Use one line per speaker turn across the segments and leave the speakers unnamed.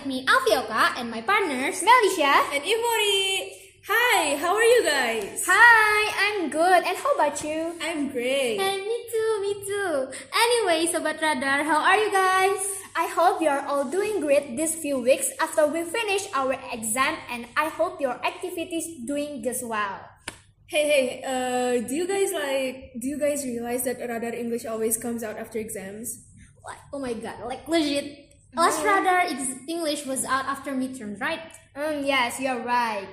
with me Alfioka and my partners Melisha
and Ivory. Hi, how are you guys?
Hi, I'm good. And how about you?
I'm great.
And me too, me too. Anyway, Sobat Radar, how are you guys?
I hope you're all doing great these few weeks after we finish our exam and I hope your activities doing just well.
Hey, hey, uh, do you guys like, do you guys realize that Radar English always comes out after exams?
Like, oh my god, like legit. Last Radar English was out after midterm, right?
Um, yes, you're right.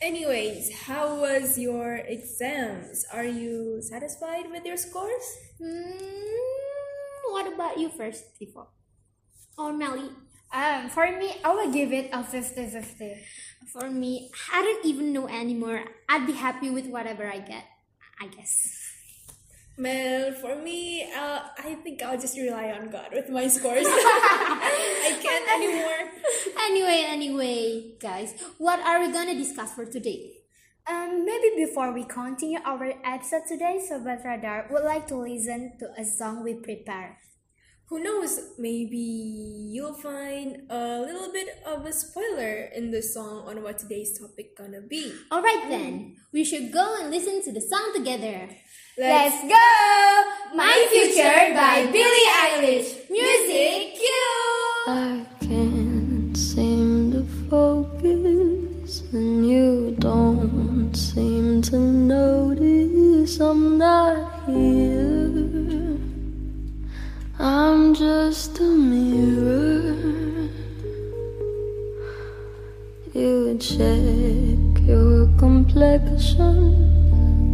Anyways, how was your exams? Are you satisfied with your scores?
Hmm, what about you first, Tivo? Or Melly?
Um, for me, I will give it a 50-50.
For me, I don't even know anymore. I'd be happy with whatever I get, I guess.
Well, for me, uh, I think I'll just rely on God with my scores. I can't anymore.
Anyway, anyway, guys, what are we gonna discuss for today?
Um, maybe before we continue our episode today, Sobat Radar would like to listen to a song we prepared.
Who knows, maybe you'll find a little bit of a spoiler in the song on what today's topic gonna be.
Alright then, we should go and listen to the song together.
Let's go! My Future by Billie Eilish. Music cue!
I can't seem to focus, and you don't seem to notice I'm not here. I'm just a mirror. You check your complexion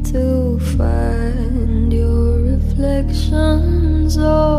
to find your reflections all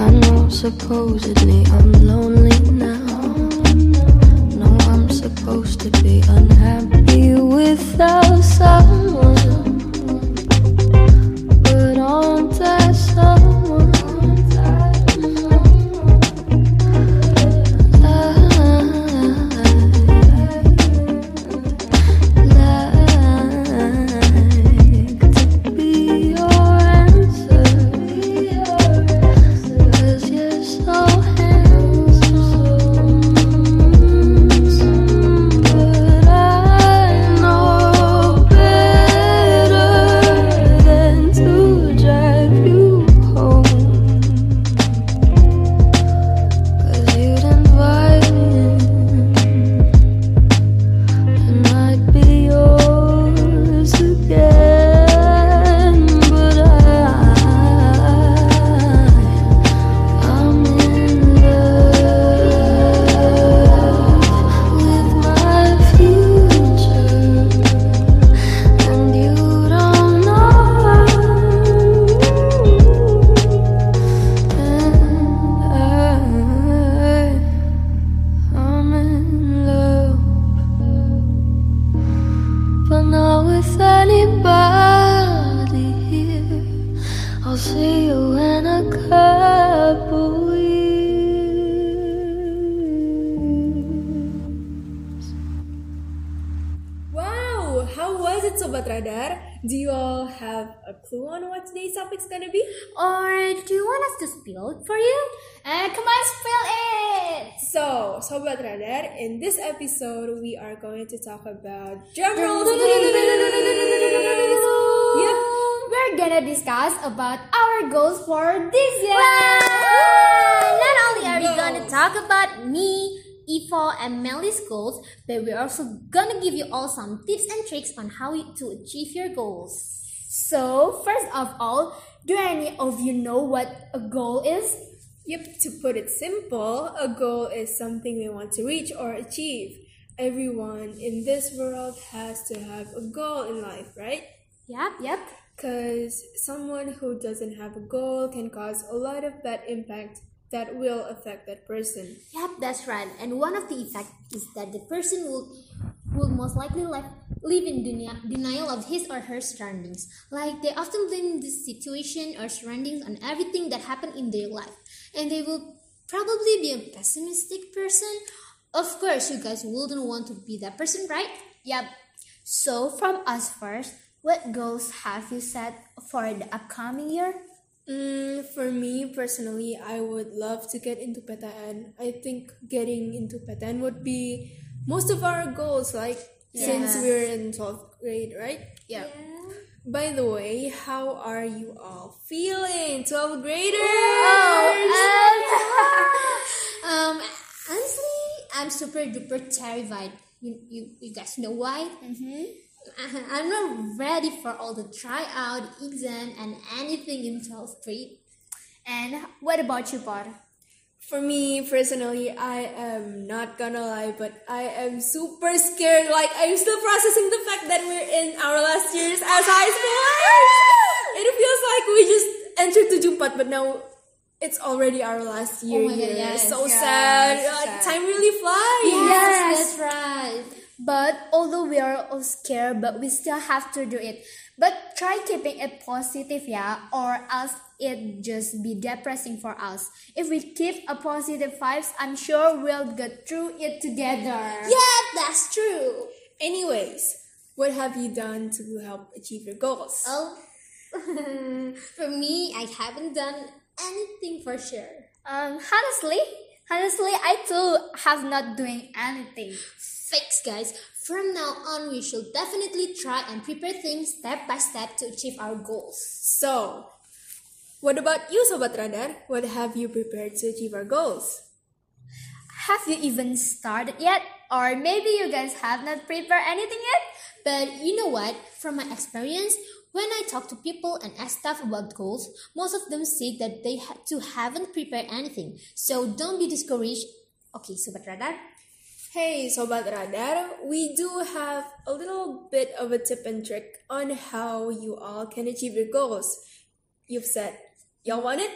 I know supposedly I'm lonely now. No, I'm supposed to be unhappy without someone.
Clue on what today's topic's gonna be?
Or do you want us to spill it for you?
Uh, come on, spill it!
So, Sobat Radar, in this episode, we are going to talk about drum rolls.
Yep, we're gonna discuss about our goals for this year.
Not only are we gonna talk about me, Ifo, and Melly's goals, but we're also gonna give you all some tips and tricks on how to achieve your goals.
So, first of all, do any of you know what a goal is?
Yep, to put it simple, a goal is something we want to reach or achieve. Everyone in this world has to have a goal in life, right?
Yep, yep.
Because someone who doesn't have a goal can cause a lot of bad impact that will affect that person.
Yep, that's right. And one of the effects is that the person will will most likely live, live in denial of his or her surroundings. Like they often blame the situation or surroundings on everything that happened in their life, and they will probably be a pessimistic person. Of course, you guys wouldn't want to be that person, right?
Yep. So, from us first, what goals have you set for the upcoming year?
Mm, for me personally, I would love to get into PTN. I think getting into PTN would be most of our goals, like since
Yeah.
we're in 12th grade, right?
Yeah.
By the way, how are you all feeling, 12th graders?
Um, honestly, I'm super duper terrified. You, you, you guys know why? Mm-hmm. I'm not ready for all the tryout, exam, and anything in 12th grade.
And what about you, Par?
For me personally, I am not gonna lie, but I am super scared. Like I'm still processing the fact that we're in our last years as high schoolers. It feels like we just entered to Jupat, but now it's already our last oh year.
Oh God, yes,
so
yes,
sad.
so
Like,
sad.
time really flies.
Yes.
that's right.
But although we are all scared, but we still have to do it. But try keeping it positive, yeah, or else it just be depressing for us. If we keep a positive vibes, I'm sure we'll get through it together.
Yeah, that's true.
Anyways, what have you done to help achieve your goals?
Oh, for me, I haven't done anything for sure.
Um, honestly, honestly, I too have not doing anything.
Fix, guys. From now on, we should definitely try and prepare things step by step to achieve our goals.
So, what about you, Sobat Radar? What have you prepared to achieve our goals?
Have you even started yet? Or maybe you guys have not prepared anything yet?
But you know what? From my experience, when I talk to people and ask stuff about goals, most of them say that they ha- too haven't prepared anything. So don't be discouraged. Okay, Sobat Radar.
Hey, Sobat Radar, we do have a little bit of a tip and trick on how you all can achieve your goals. You've said, y'all want it?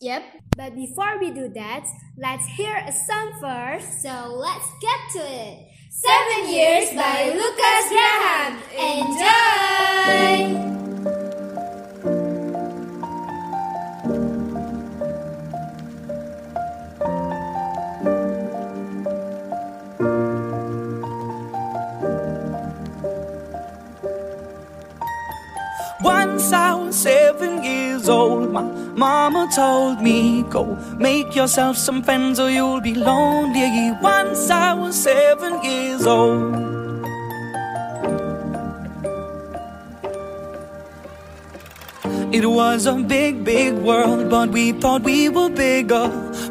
Yep. But before we do that, let's hear a song first.
So let's get to it.
Seven Years by
Go make yourself some friends or you'll be lonely. Once I was seven years old. It was a big, big world, but we thought we were bigger.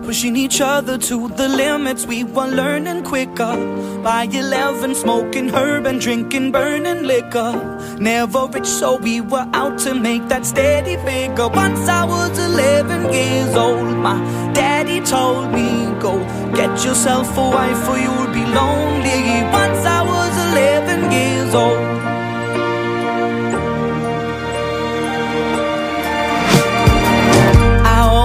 Pushing each other to the limits, we were learning quicker. By 11, smoking herb and drinking burning liquor. Never rich, so we were out to make that steady figure. Once I was 11 years old, my daddy told me, Go get yourself a wife or you'll be lonely. Once I was 11 years old.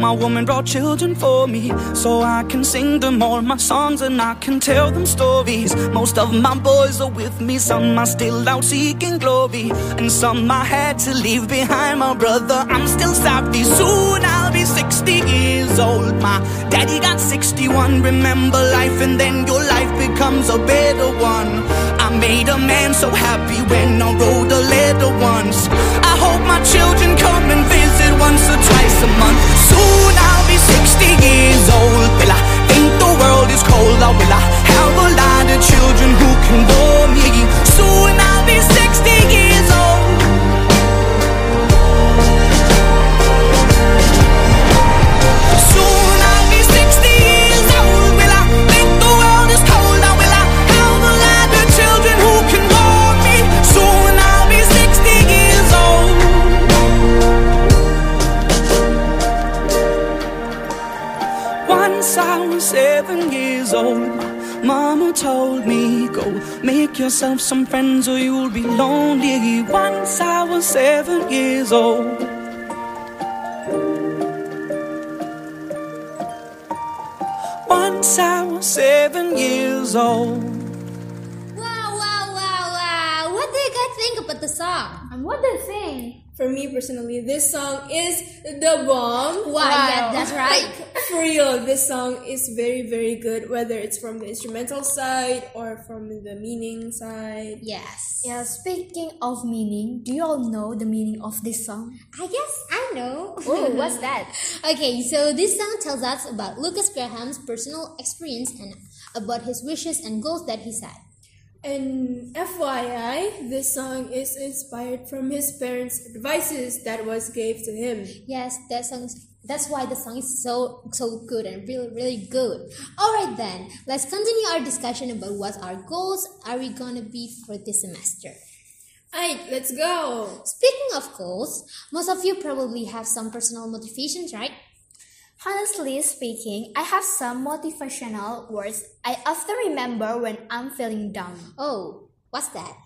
My woman brought children for me, so I can sing them all my songs and I can tell them stories. Most of my boys are with me, some are still out seeking glory, and some I had to leave behind. My brother, I'm still savvy. Soon I'll be 60 years old. My daddy got 61. Remember life, and then your life becomes a better one. I made a man so happy when I wrote a letter once. I hope my children come and visit once or twice a month. Soon I'll be 60 years old. Will I think the world is cold? Oh, or will I have a lot of children who can bore me? Soon yourself some friends or you'll
about the song?
And what they think?
For me personally, this song is the bomb.
Wow, yeah, that's right.
For real, this song is very, very good, whether it's from the instrumental side or from the meaning side.
Yes.
Yeah, speaking of meaning, do you all know the meaning of this song?
I guess I know.
Oh, what's that?
Okay, so this song tells us about Lukas Graham's personal experience and about his wishes and goals that he set.
And FYI, this song is inspired from his parents' advices that was gave to him.
Yes, that song. That's why the song is so so good and really really good. All right then, let's continue our discussion about what our goals are we gonna be for this semester.
Alright, let's go.
Speaking of goals, most of you probably have some personal motivations, right?
Honestly speaking, I have some motivational words I often remember when I'm feeling down.
Oh, what's that?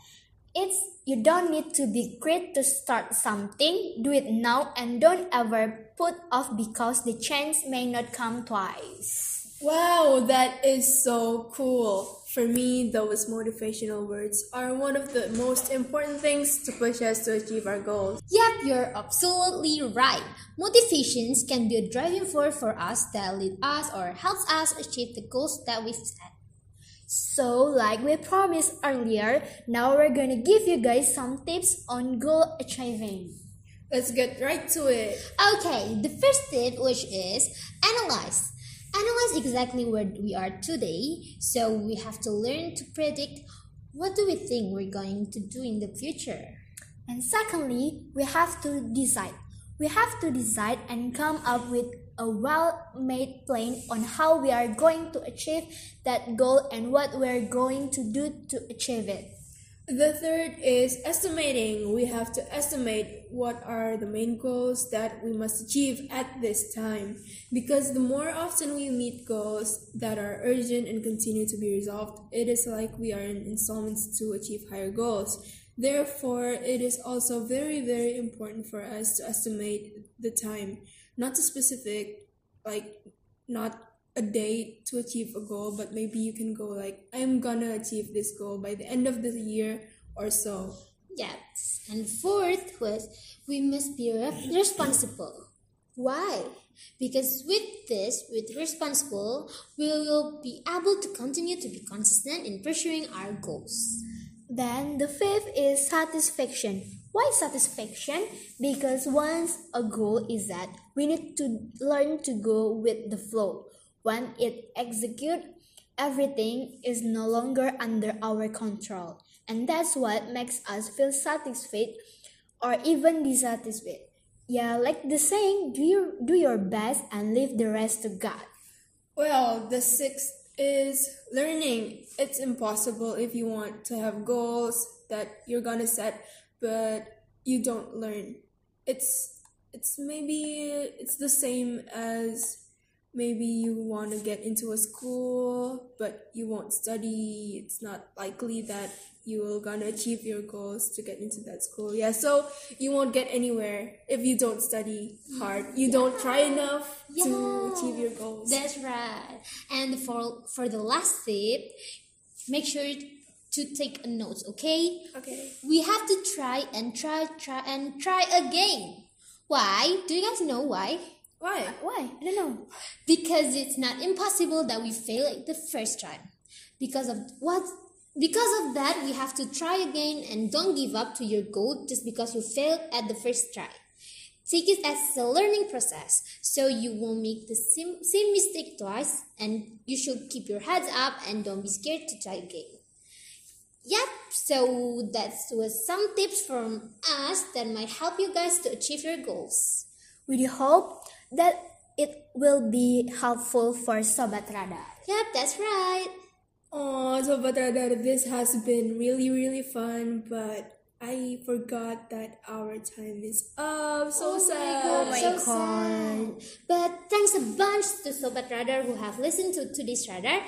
It's you don't need to be great to start something. Do it now and don't ever put off because the chance may not come twice.
Wow, that is so cool. For me, those motivational words are one of the most important things to push us to achieve our goals.
Yep, you're absolutely right. Motivations can be a driving force for us that lead us or helps us achieve the goals that we've set.
So, like we promised earlier, now we're gonna give you guys some tips on goal achieving.
Let's get right to it.
Okay, the first tip, which is analyze. Analyze exactly where we are today, so we have to learn to predict what do we think we're going to do in the future.
And secondly, we have to decide. We have to decide and come up with a well made plan on how we are going to achieve that goal and what we're going to do to achieve it.
The third is estimating. We have to estimate what are the main goals that we must achieve at this time. Because the more often we meet goals that are urgent and continue to be resolved, it is like we are in installments to achieve higher goals. Therefore, it is also very, very important for us to estimate the time, not a specific, like, not a date to achieve a goal, but maybe you can go like, I'm gonna achieve this goal by the end of the year or so.
Yes. And fourth was we must be responsible. Why? Because with this, with responsible, we will be able to continue to be consistent in pursuing our goals.
Then the fifth is satisfaction. Why satisfaction? Because once a goal is set, we need to learn to go with the flow. When it execute, everything is no longer under our control. And that's what makes us feel satisfied or even dissatisfied. Yeah, like the saying, do your, do your best and leave the rest to God.
Well, the sixth is learning. It's impossible if you want to have goals that you're gonna set, but you don't learn. It's it's maybe it's the same as maybe you want to get into a school but you won't study it's not likely that you will gonna achieve your goals to get into that school yeah so you won't get anywhere if you don't study hard you don't try enough to achieve your goals
That's right. And for for the last tip, make sure to take a note, okay?
okay
We have to try and try, try and try again. Why? Do you guys know why?
Why uh,
Why? I don't know.
Because it's not impossible that we fail at the first time. Because of what? Because of that, we have to try again and don't give up to your goal just because you failed at the first try. Take it as a learning process so you won't make the same, same mistake twice and you should keep your heads up and don't be scared to try again. Yep, so that was some tips from us that might help you guys to achieve your goals.
We hope that it will be helpful for Sobat Radar.
Yep, that's right.
Oh, Sobat Radar, this has been really, really fun, but I forgot that our time is up. So sad.
Oh my so oh sad. But thanks a bunch to Sobat Radar who have listened to today's Radar.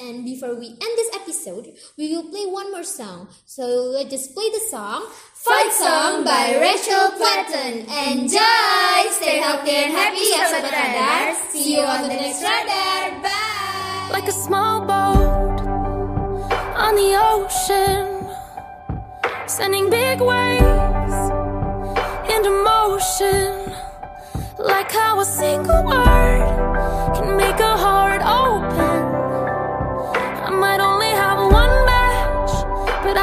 And before we end this episode, we will play one more song. So let's just play the song Fight Song by Rachel Platten. Enjoy! Stay healthy and happy, ya Sobat Radar. See you on the next Radar. Bye!
like a small boat on the ocean, sending big waves into motion. Like how a single word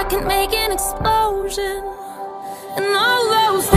Can make an explosion. And all those